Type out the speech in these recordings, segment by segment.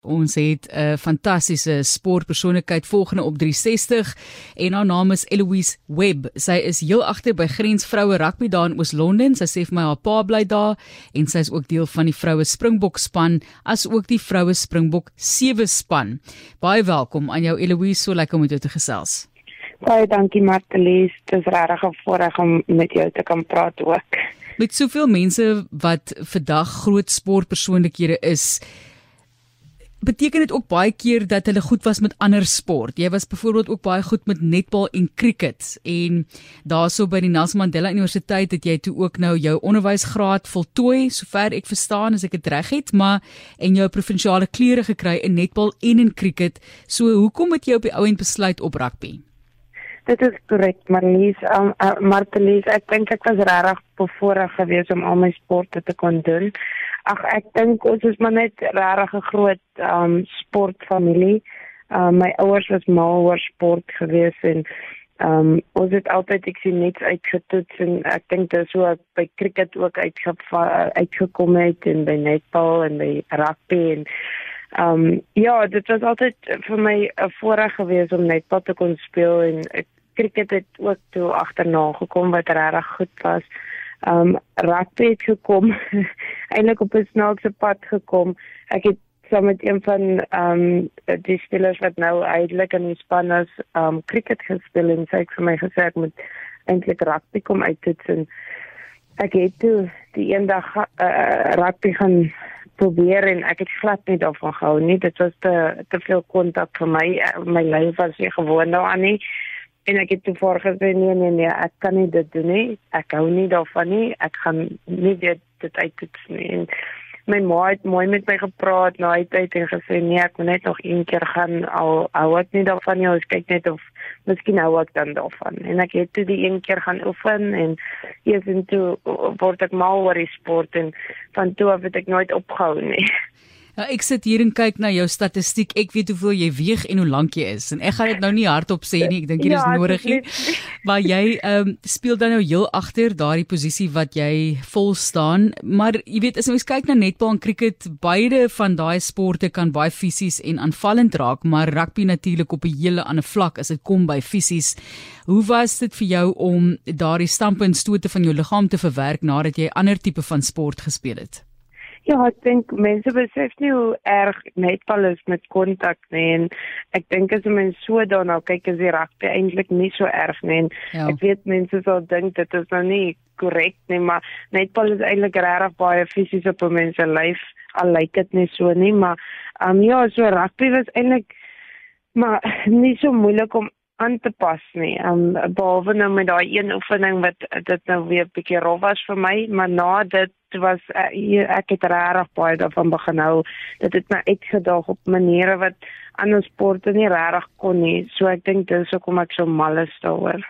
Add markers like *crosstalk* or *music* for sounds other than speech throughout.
Ons het 'n fantastiese sportpersoonlikheid volgende op 360 en haar naam is Eloise Webb. Sy is heel agter by Grens Vroue Rugby daar in Oos-London. Sy sê vir my haar pa bly daar en sy is ook deel van die vroue Springbok span as ook die vroue Springbok 7 span. Baie welkom aan jou Eloise, so lekker om jou te gesels. Baie dankie Martelies. Dit is regtig 'n voorreg om met jou te kan praat ook. Met soveel mense wat vandag groot sportpersoonlikhede is, beteken dit ook baie keer dat hulle goed was met ander sport. Jy was byvoorbeeld ook baie goed met netbal en cricket en daarso by die Nelson Mandela Universiteit het jy toe ook nou jou onderwysgraad voltooi, sover ek verstaan as ek dit reg het, maar en jou provinsiale kleure gekry in netbal en in cricket. So hoekom het jy op die ou end besluit op rugby? Dit is korrek, Marlies. Um, uh, Marlies, ek dink ek was regtig bevoorreg geweest om al my sporte te kon doen. Ag ek dink ons is maar net regtig 'n groot um sportfamilie. Um my ouers was mal oor sport geweest en um ons het altyd ek sien net uitgetoets en ek dink dit is so by cricket ook uitgekom het en by netbal en by rugby en um ja, dit was altyd vir my 'n voorreg geweest om netbal te kon speel en ek cricket het ook toe agterna gekom wat regtig goed was um rugby het gekom *laughs* eintlik op 'n snaakse pad gekom. Ek het saam met een van um die spelers wat nou eintlik in die span is, um cricket gespeel en sy het vir my gesê ek moet eintlik rugby kom uittoets en ek het toe die eendag uh, rugby gaan probeer en ek het glad nie daarvan gehou nie. Dit was te te veel kontak vir my. My lyf was nie gewoond daaraan nie en ek het tevore gesê nee nee nee ek kan nie dit doen nie. Ek hou nie daarvan nie. Ek gaan nie dit dit uittoets nie. En my ma het mooi met my gepraat na die tyd en gesê nee ek moet net nog een keer gaan. Al hou ek nie daarvan nie. Ons kyk net of miskien hou ek dan daarvan. En ek het toe die een keer gaan oefen en eers en toe word ek mal oor die sport en van toe af het ek nooit opgehou nie *laughs* Nou ek sit hier en kyk na jou statistiek. Ek weet hoeveel jy weeg en hoe lank jy is. En ek gaan dit nou nie hardop sê nie. Ek dink dit is ja, nodig nie. Maar jy ehm um, speel dan nou heel agter daardie posisie wat jy vol staan. Maar jy weet as ons kyk na netbal en cricket, beide van daai sporte kan baie fisies en aanvallend raak, maar rugby natuurlik op 'n hele ander vlak as dit kom by fisies. Hoe was dit vir jou om daardie stampe en stote van jou liggaam te verwerk nadat jy ander tipe van sport gespeel het? Ja, ek dink mense besef nie hoe erg netbal is met kontak nie en ek dink as mense so daarna kyk as die rugby eintlik nie so erg nie. Ja. Ek weet mense sal dink dit is nou nie korrek nie, maar netbal is eintlik regtig baie fisies op mense lyf. Al lyk dit nie so nie, maar um, ja, so rugby was eintlik maar *laughs* nie so moeilik om aan te pas nie. Um behalwe nou met daai een oefening wat dit nou weer bietjie rof was vir my, maar na dit was uh, ek het regtig baie daarvan begin hou. Dit het my uitgedaag op maniere wat ander sporte nie regtig kon nie. So ek dink dis hoekom ek so mal is daaroor.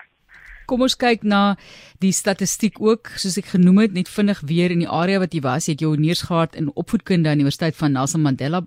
Kom ons kyk na die statistiek ook, soos ek genoem het, net vinnig weer in die area wat jy was, het jy honeurs gehad in opvoedkunde aan die Universiteit van Nelson Mandela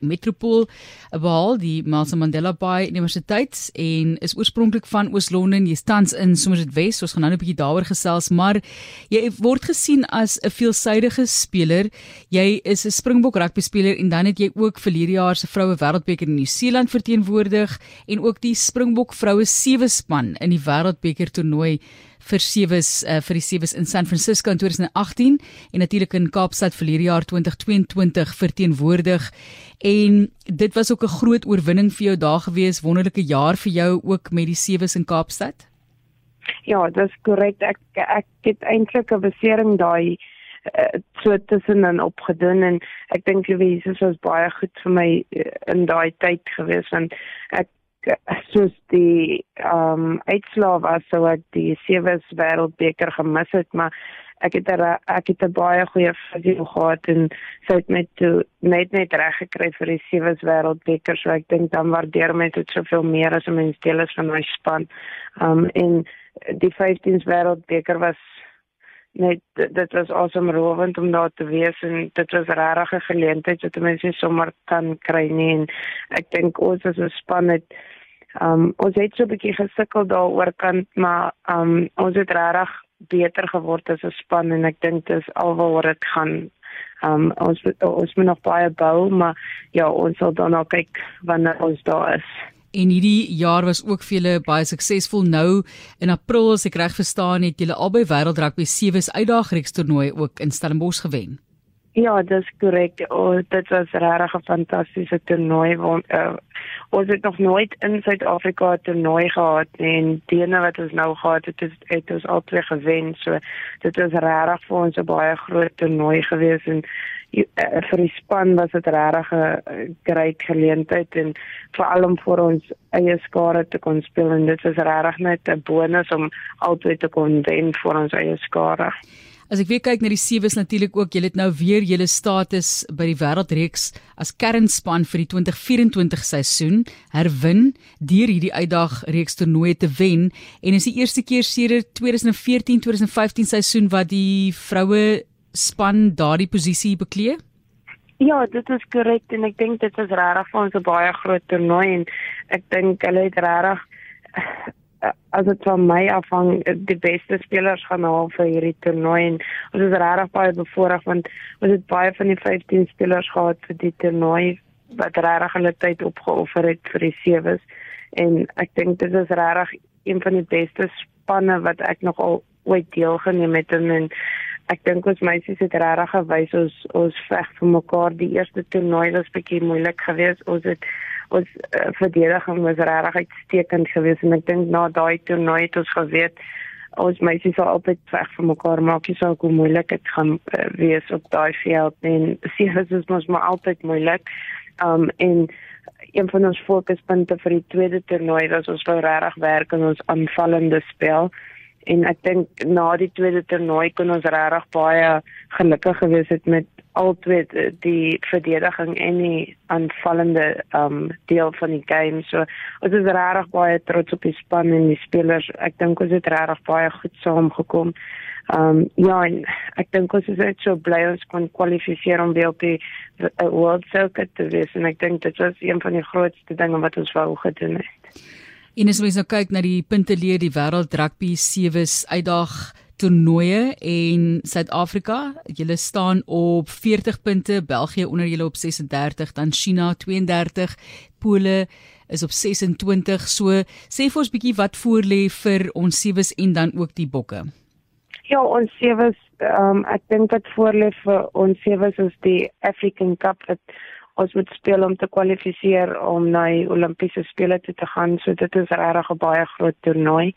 metropool behaal die Nelson Mandela Bay Universiteit en is oorspronklik van Oos-London. Jy tans in Somerset West. Ons gaan nou 'n bietjie daaroor gesels, maar jy word gesien as 'n veelsidige speler. Jy is 'n Springbok rugby speler en dan het jy ook verlede jaar se vroue wêreldbeker in Nieu-Seeland verteenwoordig en ook die Springbok vroue sewe span in die wêreldbeker toernooi vir sewes uh, vir die sewes in San Francisco in 2018 en natuurlik in Kaapstad verlede jaar 2022 verteenwoordig en dit was ook 'n groot oorwinning vir jou daar gewees wonderlike jaar vir jou ook met die sewes in Kaapstad Ja, dis korrek. Ek ek het eintlik 'n besering daai uh, so tussenin opgedoen en ek dink Jesus was baie goed vir my uh, in daai tyd gewees want ek soos die ehm um, uitslaaf was sou ek die sewe wêreldbeker gemis het maar ek het er, ek het 'n baie goeie visio gehad en sou dit net toe net net reg gekry vir die sewe wêreldbeker so ek dink dan waardeer my dit soveel meer as 'n mens deel is van my span. Ehm um, en die 15 wêreldbeker was net dit was awesome rowend om daar te wees en dit was regtig 'n geleentheid wat mense sommer kan kry nie en ek dink ons as 'n span het um ons het so 'n bietjie gesukkel daaroor kan maar um ons het regtig beter geword as 'n span en ek dink dis alwaar dit gaan Um ons ons moet nog baie bou, maar ja, ons sal dan nou kyk wanneer ons daar is. En hierdie jaar was ook vir julle baie suksesvol. Nou in April, as ek reg verstaan, het julle albei wêreldrugby sewees uitdagings toernooi ook in Stellenbosch gewen. Ja, dis korrek. Oh, dit was regtig 'n fantastiese toernooi want uh, ons het nog nooit in Suid-Afrika 'n toernooi gehad nie en die ene wat ons nou gehad het, het, het ons albei gewen. So dit was regtig vir ons 'n baie groot toernooi gewees en uh, vir die span was dit regtig 'n groot geleentheid en veral om vir ons eie skare te kon speel en dit was regtig net 'n bonus om albei te kon wen vir ons eie skare. As ek weer kyk na die sewes natuurlik ook, julle het nou weer julle status by die wêreldreeks as kernspan vir die 2024 seisoen herwin deur hierdie uitdag reeks toernooie te wen en is die eerste keer sedert 2014-2015 seisoen wat die vroue span daardie posisie beklee. Ja, dit is korrek en ek dink dit is regtig vir ons 'n baie groot toernooi en ek dink hulle het regtig as dit van my afhang die beste spelers gaan haal vir hierdie toernooi en ons is regtig baie bevoorreg want ons het baie van die 15 spelers gehad vir die toernooi wat regtig hulle tyd opgeoffer het vir die sewes en ek dink dit is regtig een van die beste spanne wat ek nog al ooit deelgeneem het in en ek dink ons meisies het regtig gewys ons ons veg vir mekaar. Die eerste toernooi was bietjie moeilik geweest. Ons het ons uh, verdediging was regtig uitstekend geweest en ek dink na daai toernooi het ons geweet ons meisies sal altyd veg vir mekaar maak jy sal hoe moeilik dit gaan uh, wees op daai veld en seers is mos maar altyd moeilik. Um en een van ons fokuspunte vir die tweede toernooi was ons wou regtig werk aan ons aanvallende spel en ek dink na die tweede toernooi kon ons regtig baie gelukkig gewees het met altyd die verdediging en die aanvallende um deel van die game. So ons is regtig baie trots op die span en die spelers. Ek dink ons het regtig baie goed saamgekom. Um ja, en ek dink ons is net so bly ons kon kwalifiseer om weer op die World Circuit te wees en ek dink dit was een van die grootste dinge wat ons wou gedoen het. En as ons nou kyk na die punte leer die wêreld rugby sewes uitdag toernooie en Suid-Afrika, julle staan op 40 punte, België onder julle op 36, dan China 32, Pole is op 26. So sê vir ons bietjie wat voor lê vir ons sewes en dan ook die bokke. Ja, ons sewes, um, ek dink wat voor lê vir ons sewes is die African Cup wat ons moet speel om te kwalifiseer om na die Olimpiese spele toe te gaan. So dit is regtig 'n baie groot toernooi.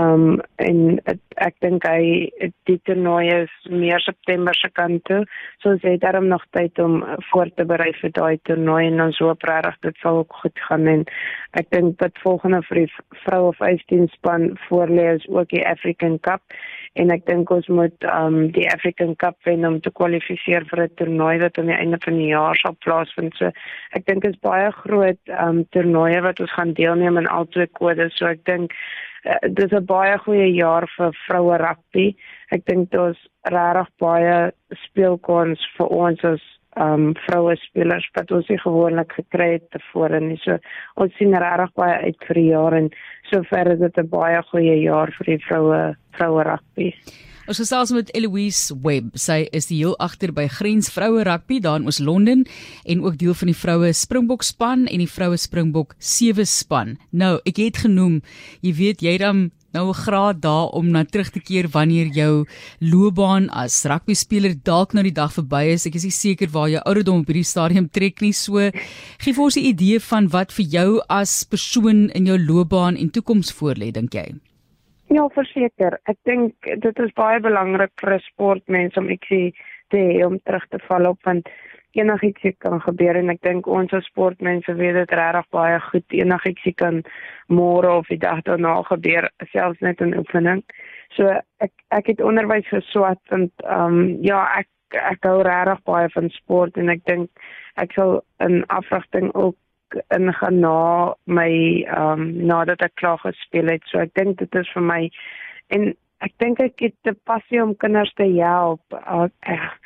Ehm um, en het, ek dink hy die toernooi is meer September se kant toe. So het daarom nog tyd om voor te berei vir daai toernooi en ons hoop regtig dit sal ook goed gaan en ek dink dat volgende vir die vroue 15 span voor lê is ook die African Cup en ek dink ons moet um die African Cup wen om te kwalifiseer vir 'n toernooi wat aan die einde van die jaar sal plaasvind. So ek dink is baie groot um toernooie wat ons gaan deelneem in al twee kodes. So ek dink uh, dis 'n baie goeie jaar vir vroue rugby. Ek dink daar's regtig baie speelkans vir ons as um vroue spelers wat ons nie gewoonlik gekry het tevore nie. So ons sien regtig baie uit vir die jaar en sover is dit 'n baie goeie jaar vir die vroue vroue rugby. Ons gesels met Eloise Webb. Sy is die heel agter by Grens Vroue Rugby daar in Oos-London en ook deel van die vroue Springbok span en die vroue Springbok sewe span. Nou, ek het genoem, jy weet jy dan nou 'n graad daar om na terug te keer wanneer jou loopbaan as rugby speler dalk nou die dag verby is. Ek is seker waar jou ouderdom op hierdie stadium trek nie. So gee vir ons 'n idee van wat vir jou as persoon in jou loopbaan en toekoms voorlê, dink jy? Ja, verseker. Ek dink dit is baie belangrik vir 'n sportmens om ek sê te hê om terug te val op want enigiets kan gebeur en ek dink ons as sportmense weet dit regtig baie goed enigiets kan môre of die dag daarna gebeur selfs net in oefening. So ek ek het onderwys geswat en ehm um, ja, ek ek hou regtig baie van sport en ek dink ek sal in afrigting ook ingaan na my ehm um, nadat ek klaar gespeel het. So ek dink dit is vir my en ek dink ek het 'n passie om kinders te help. Uh, ek,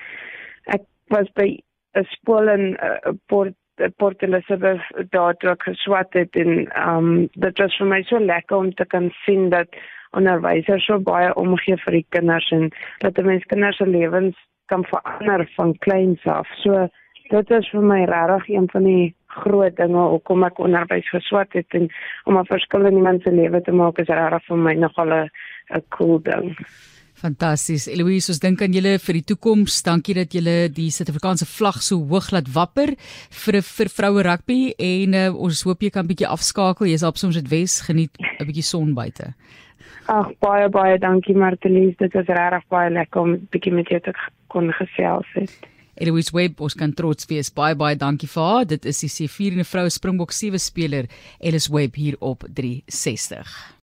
ek was by 'n skool in uh, Port Port Elizabeth daar toe ek geswat het en um dit was vir my so lekker om te kan sien dat onderwysers so baie omgee vir die kinders en dat die mense kinders se lewens kan verander van kleins af. So dit is vir my regtig een van die groot dinge hoekom ek onderwys geswat het en om 'n verskil in iemand se lewe te maak is regtig vir my nogal 'n 'n cool ding. Fantasties. Eloise, ons dink aan julle vir die toekoms. Dankie dat julle die Suid-Afrikaanse vlag so hoog laat wapper vir vir vroue rugby en uh, ons hoop jy kan bietjie afskakel. Jy's op soms dit Wes geniet 'n bietjie son buite. Ag baie baie dankie Martelies. Dit was regtig baie lekker om bietjie met jou te kon gesels het. Eloise Webb, ons kan trots wees. Baie baie dankie vir haar. Dit is die C4 en 'n vroue Springbok sewe speler, Eloise Webb hier op 360.